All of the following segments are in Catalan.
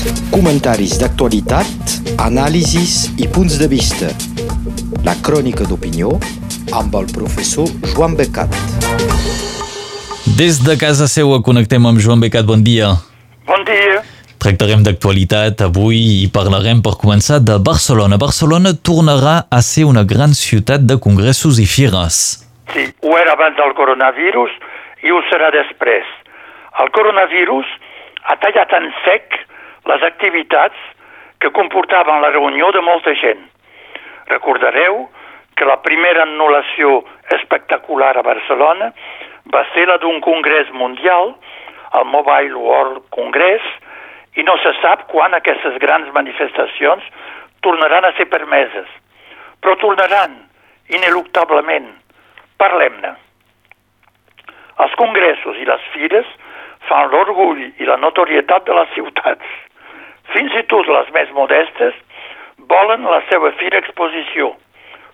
Comentaris d'actualitat, anàlisis i punts de vista. La crònica d'opinió amb el professor Joan Becat. Des de casa seua connectem amb Joan Becat. Bon dia. Bon dia. Tractarem d'actualitat avui i parlarem per començar de Barcelona. Barcelona tornarà a ser una gran ciutat de congressos i fires. Sí, ho era abans del coronavirus i ho serà després. El coronavirus ha tallat en sec les activitats que comportaven la reunió de molta gent. Recordareu que la primera anul·lació espectacular a Barcelona va ser la d'un congrés mundial, el Mobile World Congress, i no se sap quan aquestes grans manifestacions tornaran a ser permeses. Però tornaran, ineluctablement. Parlem-ne. Els congressos i les fires fan l'orgull i la notorietat de les ciutats. Fins i tot les més modestes volen la seva fira exposició,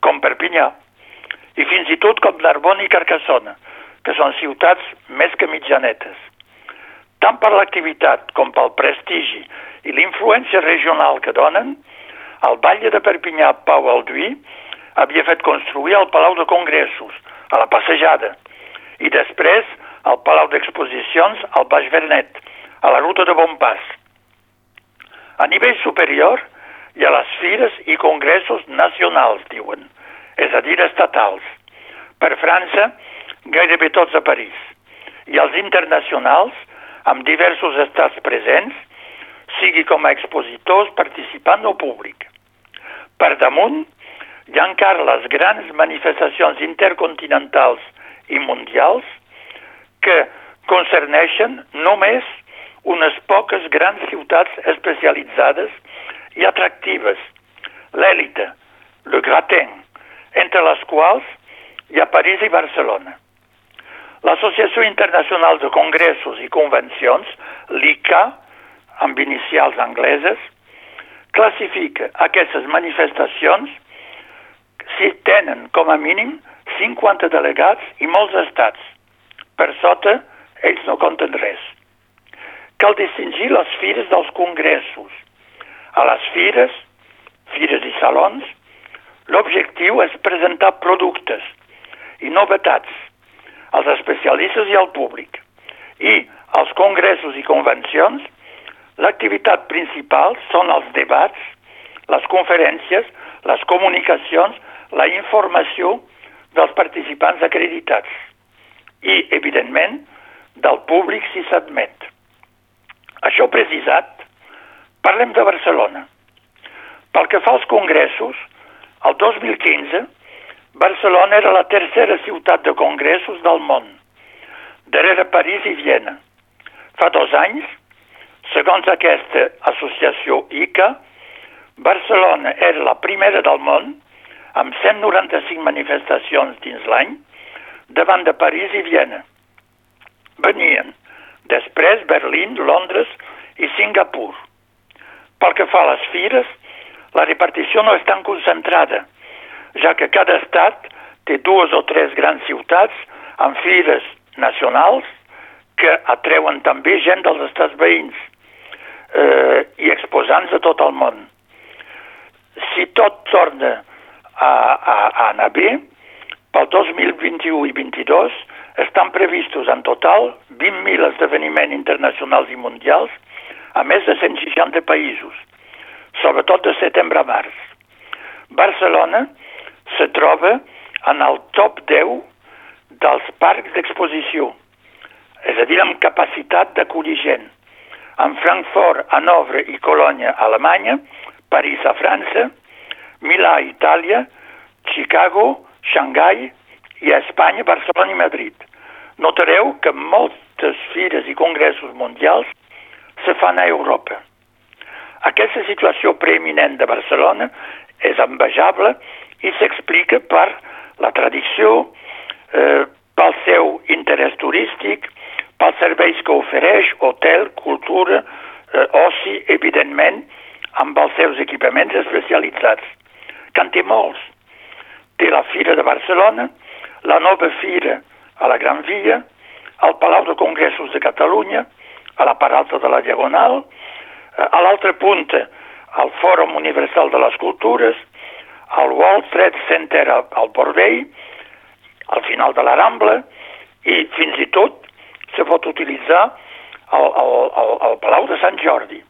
com Perpinyà, i fins i tot com Narbona i Carcassona, que són ciutats més que mitjanetes. Tant per l'activitat com pel prestigi i l'influència regional que donen, el batlle de Perpinyà Pau Alduí havia fet construir el Palau de Congressos, a la passejada, i després al Palau d'Exposicions al Baix Vernet, a la ruta de Bonpas. A nivell superior hi ha les fires i congressos nacionals, diuen, és a dir, estatals. Per França, gairebé tots a París. I els internacionals, amb diversos estats presents, sigui com a expositors participant o públic. Per damunt, hi ha encara les grans manifestacions intercontinentals i mundials que concerneixen només unes poques grans ciutats especialitzades i atractives, l'èlite, le gratin, entre les quals hi ha París i Barcelona. L'Associació Internacional de Congressos i Convencions, l'ICA, amb inicials angleses, classifica aquestes manifestacions si tenen com a mínim 50 delegats i molts estats. Per sota, ells no compten res. Cal distingir les fires dels congressos. A les fires, fires i salons, l'objectiu és presentar productes i novetats als especialistes i al públic. I als congressos i convencions, l'activitat principal són els debats, les conferències, les comunicacions, la informació dels participants acreditats i, evidentment, del públic si s'admet. Això precisat, parlem de Barcelona. Pel que fa als congressos, el 2015, Barcelona era la tercera ciutat de congressos del món, darrere París i Viena. Fa dos anys, segons aquesta associació ICA, Barcelona era la primera del món amb 195 manifestacions dins l'any davant de París i Viena. Venien després Berlín, Londres i Singapur. Pel que fa a les fires, la repartició no és tan concentrada, ja que cada estat té dues o tres grans ciutats amb fires nacionals que atreuen també gent dels estats veïns eh, i exposants de tot el món. Si tot torna a, a, a anar bé, pel 2021 i 22 estan previstos en total 20.000 esdeveniments internacionals i mundials a més de 160 països, sobretot de setembre a març. Barcelona se troba en el top 10 dels parcs d'exposició, és a dir, amb capacitat d'acollir gent. En Frankfurt, Hanovre i Colònia, Alemanya, París a França, Milà a Itàlia, Chicago, Xangai i a Espanya, Barcelona i Madrid. Notareu que moltes fires i congressos mundials se fan a Europa. Aquesta situació preeminent de Barcelona és envejable i s'explica per la tradició, eh, pel seu interès turístic, pels serveis que ofereix, hotel, cultura, eh, oci, evidentment, amb els seus equipaments especialitzats, que en té molts. Té la Fira de Barcelona, la nova Fira a la Gran Via, al Palau de Congressos de Catalunya, a la part alta de la Diagonal, a l'altra punta, al Fòrum Universal de les Cultures, al World Trade Center al Port Vell, al final de la Rambla, i fins i tot se pot utilitzar al, al, al, al Palau de Sant Jordi.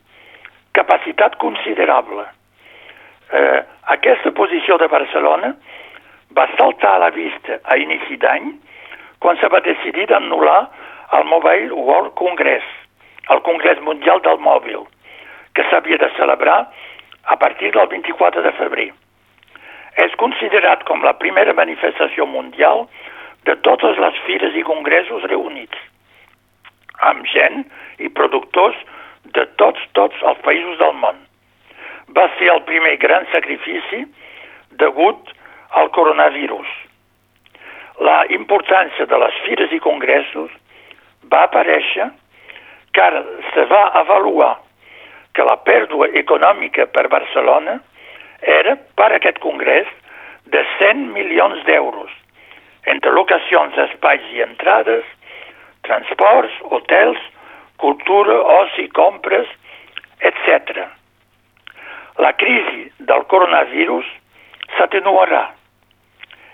Capacitat considerable. Eh, aquesta posició de Barcelona va saltar a la vista a inici d'any quan se va decidir d'anul·lar el Mobile World Congress, el Congrés Mundial del Mòbil, que s'havia de celebrar a partir del 24 de febrer. És considerat com la primera manifestació mundial de totes les fires i congressos reunits, amb gent i productors de tots, tots els països del món. Va ser el primer gran sacrifici degut al coronavirus. La importància de les fires i congressos va aparèixer ara se va avaluar que la pèrdua econòmica per Barcelona era per aquest congrés de 100 milions d'euros entre locacions d'espais i entrades, transports, hotels, cultura, oci, compres, etc. La crisi del coronavirus s'atenuarà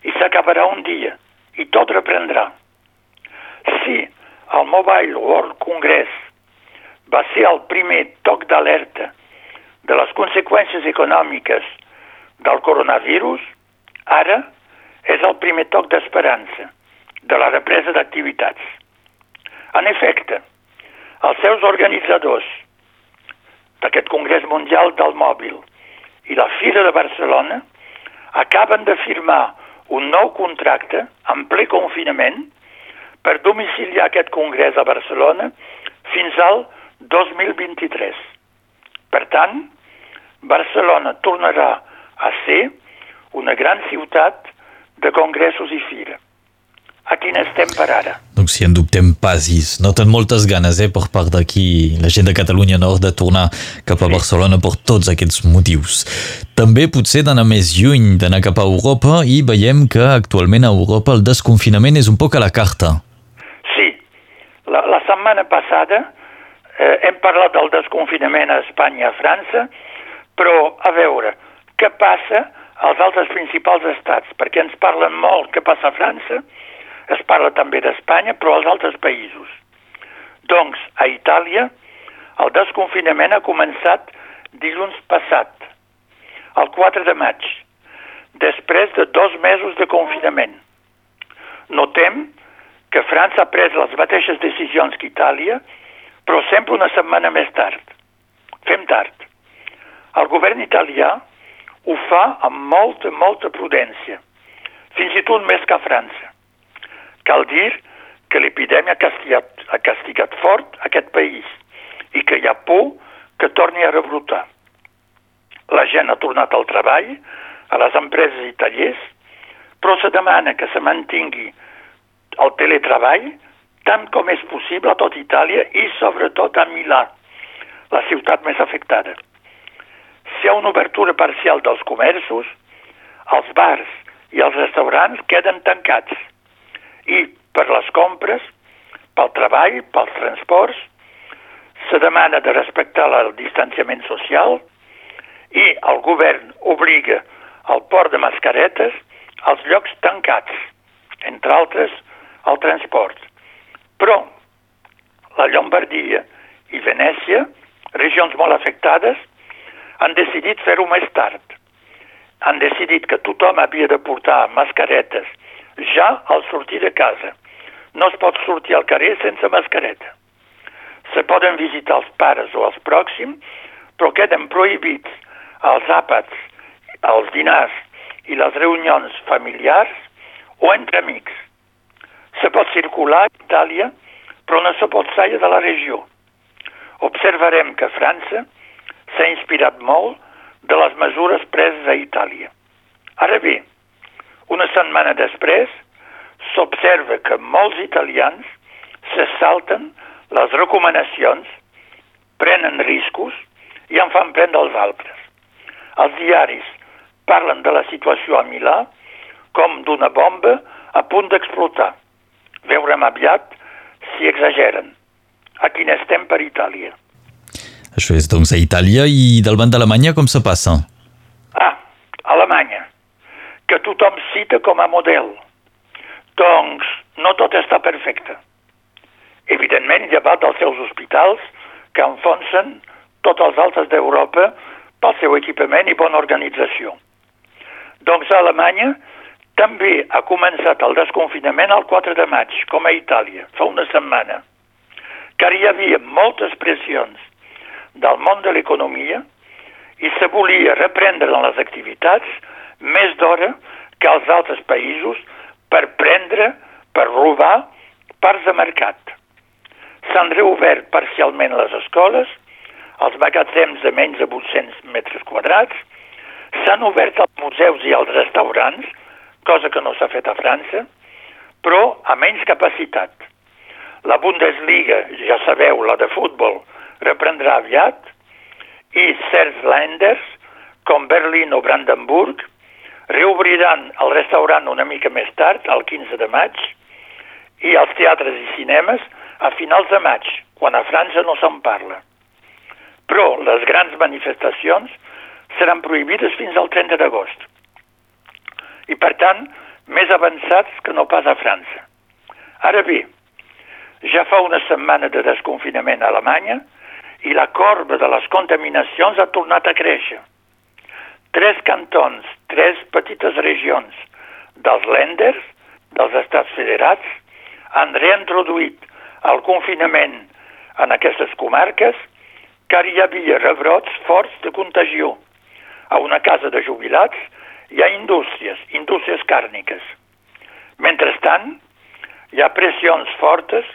i s'acabarà un dia i tot reprendrà. Si el Mobile World Congress va ser el primer toc d'alerta de les conseqüències econòmiques del coronavirus, ara és el primer toc d'esperança de la represa d'activitats. En efecte, els seus organitzadors d'aquest Congrés Mundial del Mòbil i la Fira de Barcelona acaben de firmar un nou contracte en ple confinament per domiciliar aquest congrés a Barcelona fins al 2023. Per tant, Barcelona tornarà a ser una gran ciutat de congressos i fira. A quin estem per ara? Donc si en dubtem pasis, noten moltes ganes eh, per part d'aquí la gent de Catalunya Nord de tornar cap a Barcelona per tots aquests motius. També potser d'anar més lluny, d'anar cap a Europa i veiem que actualment a Europa el desconfinament és un poc a la carta. Sí, la, la setmana passada eh, hem parlat del desconfinament a Espanya i a França, però a veure, què passa als altres principals estats? Perquè ens parlen molt què passa a França, es parla també d'Espanya, però als altres països. Doncs, a Itàlia, el desconfinament ha començat dilluns passat, el 4 de maig, després de dos mesos de confinament. Notem que França ha pres les mateixes decisions que Itàlia però sempre una setmana més tard. Fem tard. El govern italià ho fa amb molta, molta prudència, fins i tot més que a França. Cal dir que l'epidèmia ha ha castigat fort aquest país i que hi ha por que torni a rebrotar. La gent ha tornat al treball, a les empreses i tallers, però se demana que se mantingui el teletreball tant com és possible a tot Itàlia i sobretot a Milà, la ciutat més afectada. Si hi ha una obertura parcial dels comerços, els bars i els restaurants queden tancats i per les compres, pel treball, pels transports, se demana de respectar el distanciament social i el govern obliga al port de mascaretes als llocs tancats, entre altres el transport. Però la Llombardia i Venècia, regions molt afectades, han decidit fer-ho més tard. Han decidit que tothom havia de portar mascaretes ja al sortir de casa. No es pot sortir al carrer sense mascareta. Se poden visitar els pares o els pròxims, però queden prohibits els àpats, els dinars i les reunions familiars o entre amics. Se pot circular a Itàlia, però no se pot sair de la regió. Observarem que França s'ha inspirat molt de les mesures preses a Itàlia. Ara bé, una setmana després, s'observa que molts italians se salten les recomanacions, prenen riscos i en fan prendre els altres. Els diaris parlen de la situació a Milà com d'una bomba a punt d'explotar. Veurem aviat si exageren. A quin estem per Itàlia. Això és doncs a Itàlia i del banc d'Alemanya com se passa? Ah, Alemanya, que tothom cita com a model. Doncs no tot està perfecte. Evidentment, llevat dels seus hospitals, que enfonsen tots els altres d'Europa pel seu equipament i bona organització. Doncs Alemanya també ha començat el desconfinament el 4 de maig, com a Itàlia, fa una setmana, car hi havia moltes pressions del món de l'economia i se volia reprendre les activitats més d'hora que als altres països per prendre, per robar parts de mercat. S'han reobert parcialment les escoles, els magatzems de menys de 800 metres quadrats, s'han obert els museus i els restaurants, cosa que no s'ha fet a França, però a menys capacitat. La Bundesliga, ja sabeu, la de futbol, reprendrà aviat, i certs lenders, com Berlín o Brandenburg, reobriran el restaurant una mica més tard, el 15 de maig, i els teatres i cinemes a finals de maig, quan a França no se'n parla. Però les grans manifestacions seran prohibides fins al 30 d'agost. I, per tant, més avançats que no pas a França. Ara bé, ja fa una setmana de desconfinament a Alemanya i la corba de les contaminacions ha tornat a créixer. Tres cantons, tres petites regions dels lenders, dels estats federats, han reintroduït el confinament en aquestes comarques car hi havia rebrots forts de contagió a una casa de jubilats i a indústries, indústries càrniques. Mentrestant, hi ha pressions fortes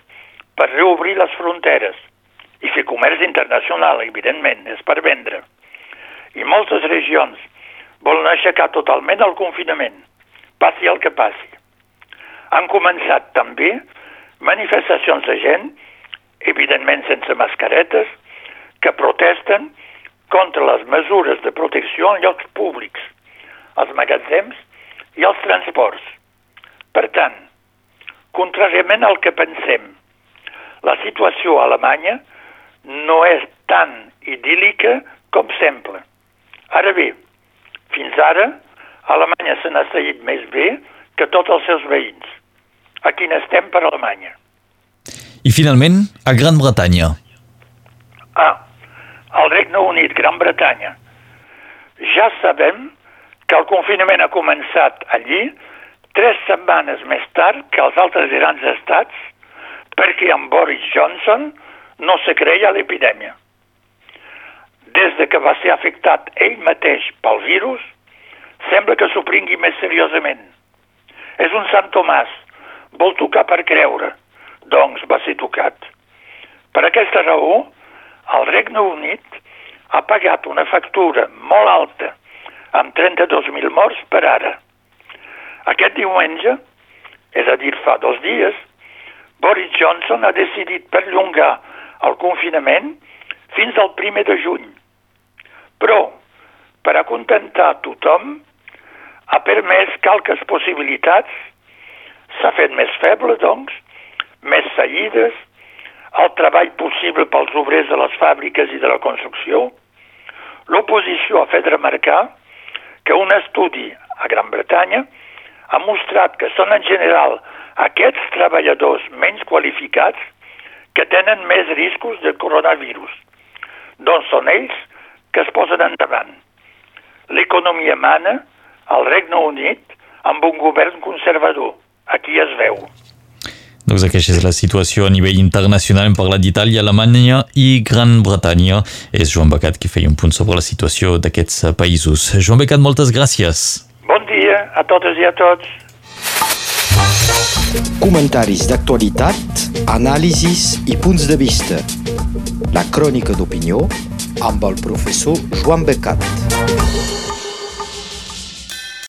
per reobrir les fronteres i fer comerç internacional, evidentment, és per vendre. I moltes regions volen aixecar totalment el confinament, passi el que passi. Han començat també manifestacions de gent, evidentment sense mascaretes, que protesten contra les mesures de protecció en llocs públics, els magatzems i els transports. Per tant, contràriament al que pensem, la situació a Alemanya no és tan idíl·lica com sembla. Ara bé, fins ara, Alemanya se n'ha seguit més bé que tots els seus veïns. Aquí n'estem per Alemanya. I finalment, a Gran Bretanya. Ah, al Regne Unit, Gran Bretanya. Ja sabem que el confinament ha començat allí tres setmanes més tard que els altres grans estats perquè amb Boris Johnson no se creia l'epidèmia. Des de que va ser afectat ell mateix pel virus, sembla que s'ho pringui més seriosament. És un Sant Tomàs, vol tocar per creure, doncs va ser tocat. Per aquesta raó, el Regne Unit ha pagat una factura molt alta, amb 32.000 morts per ara. Aquest diumenge, és a dir, fa dos dies, Boris Johnson ha decidit perllongar el confinament fins al primer de juny. Però, per acontentar tothom, ha permès calques possibilitats, s'ha fet més feble, doncs, més seguides, el treball possible pels obrers de les fàbriques i de la construcció. L'oposició ha fet remarcar que un estudi a Gran Bretanya ha mostrat que són en general aquests treballadors menys qualificats que tenen més riscos de coronavirus. Doncs són ells que es posen endavant. L'economia mana al Regne Unit amb un govern conservador. Aquí es veu. Doncs aquesta és la situació a nivell internacional. Hem parlat d'Itàlia, Alemanya i Gran Bretanya. És Joan Becat qui feia un punt sobre la situació d'aquests països. Joan Becat, moltes gràcies. Bon dia a totes i a tots. Comentaris d'actualitat, anàlisis i punts de vista. La crònica d'opinió amb el professor Joan Becat.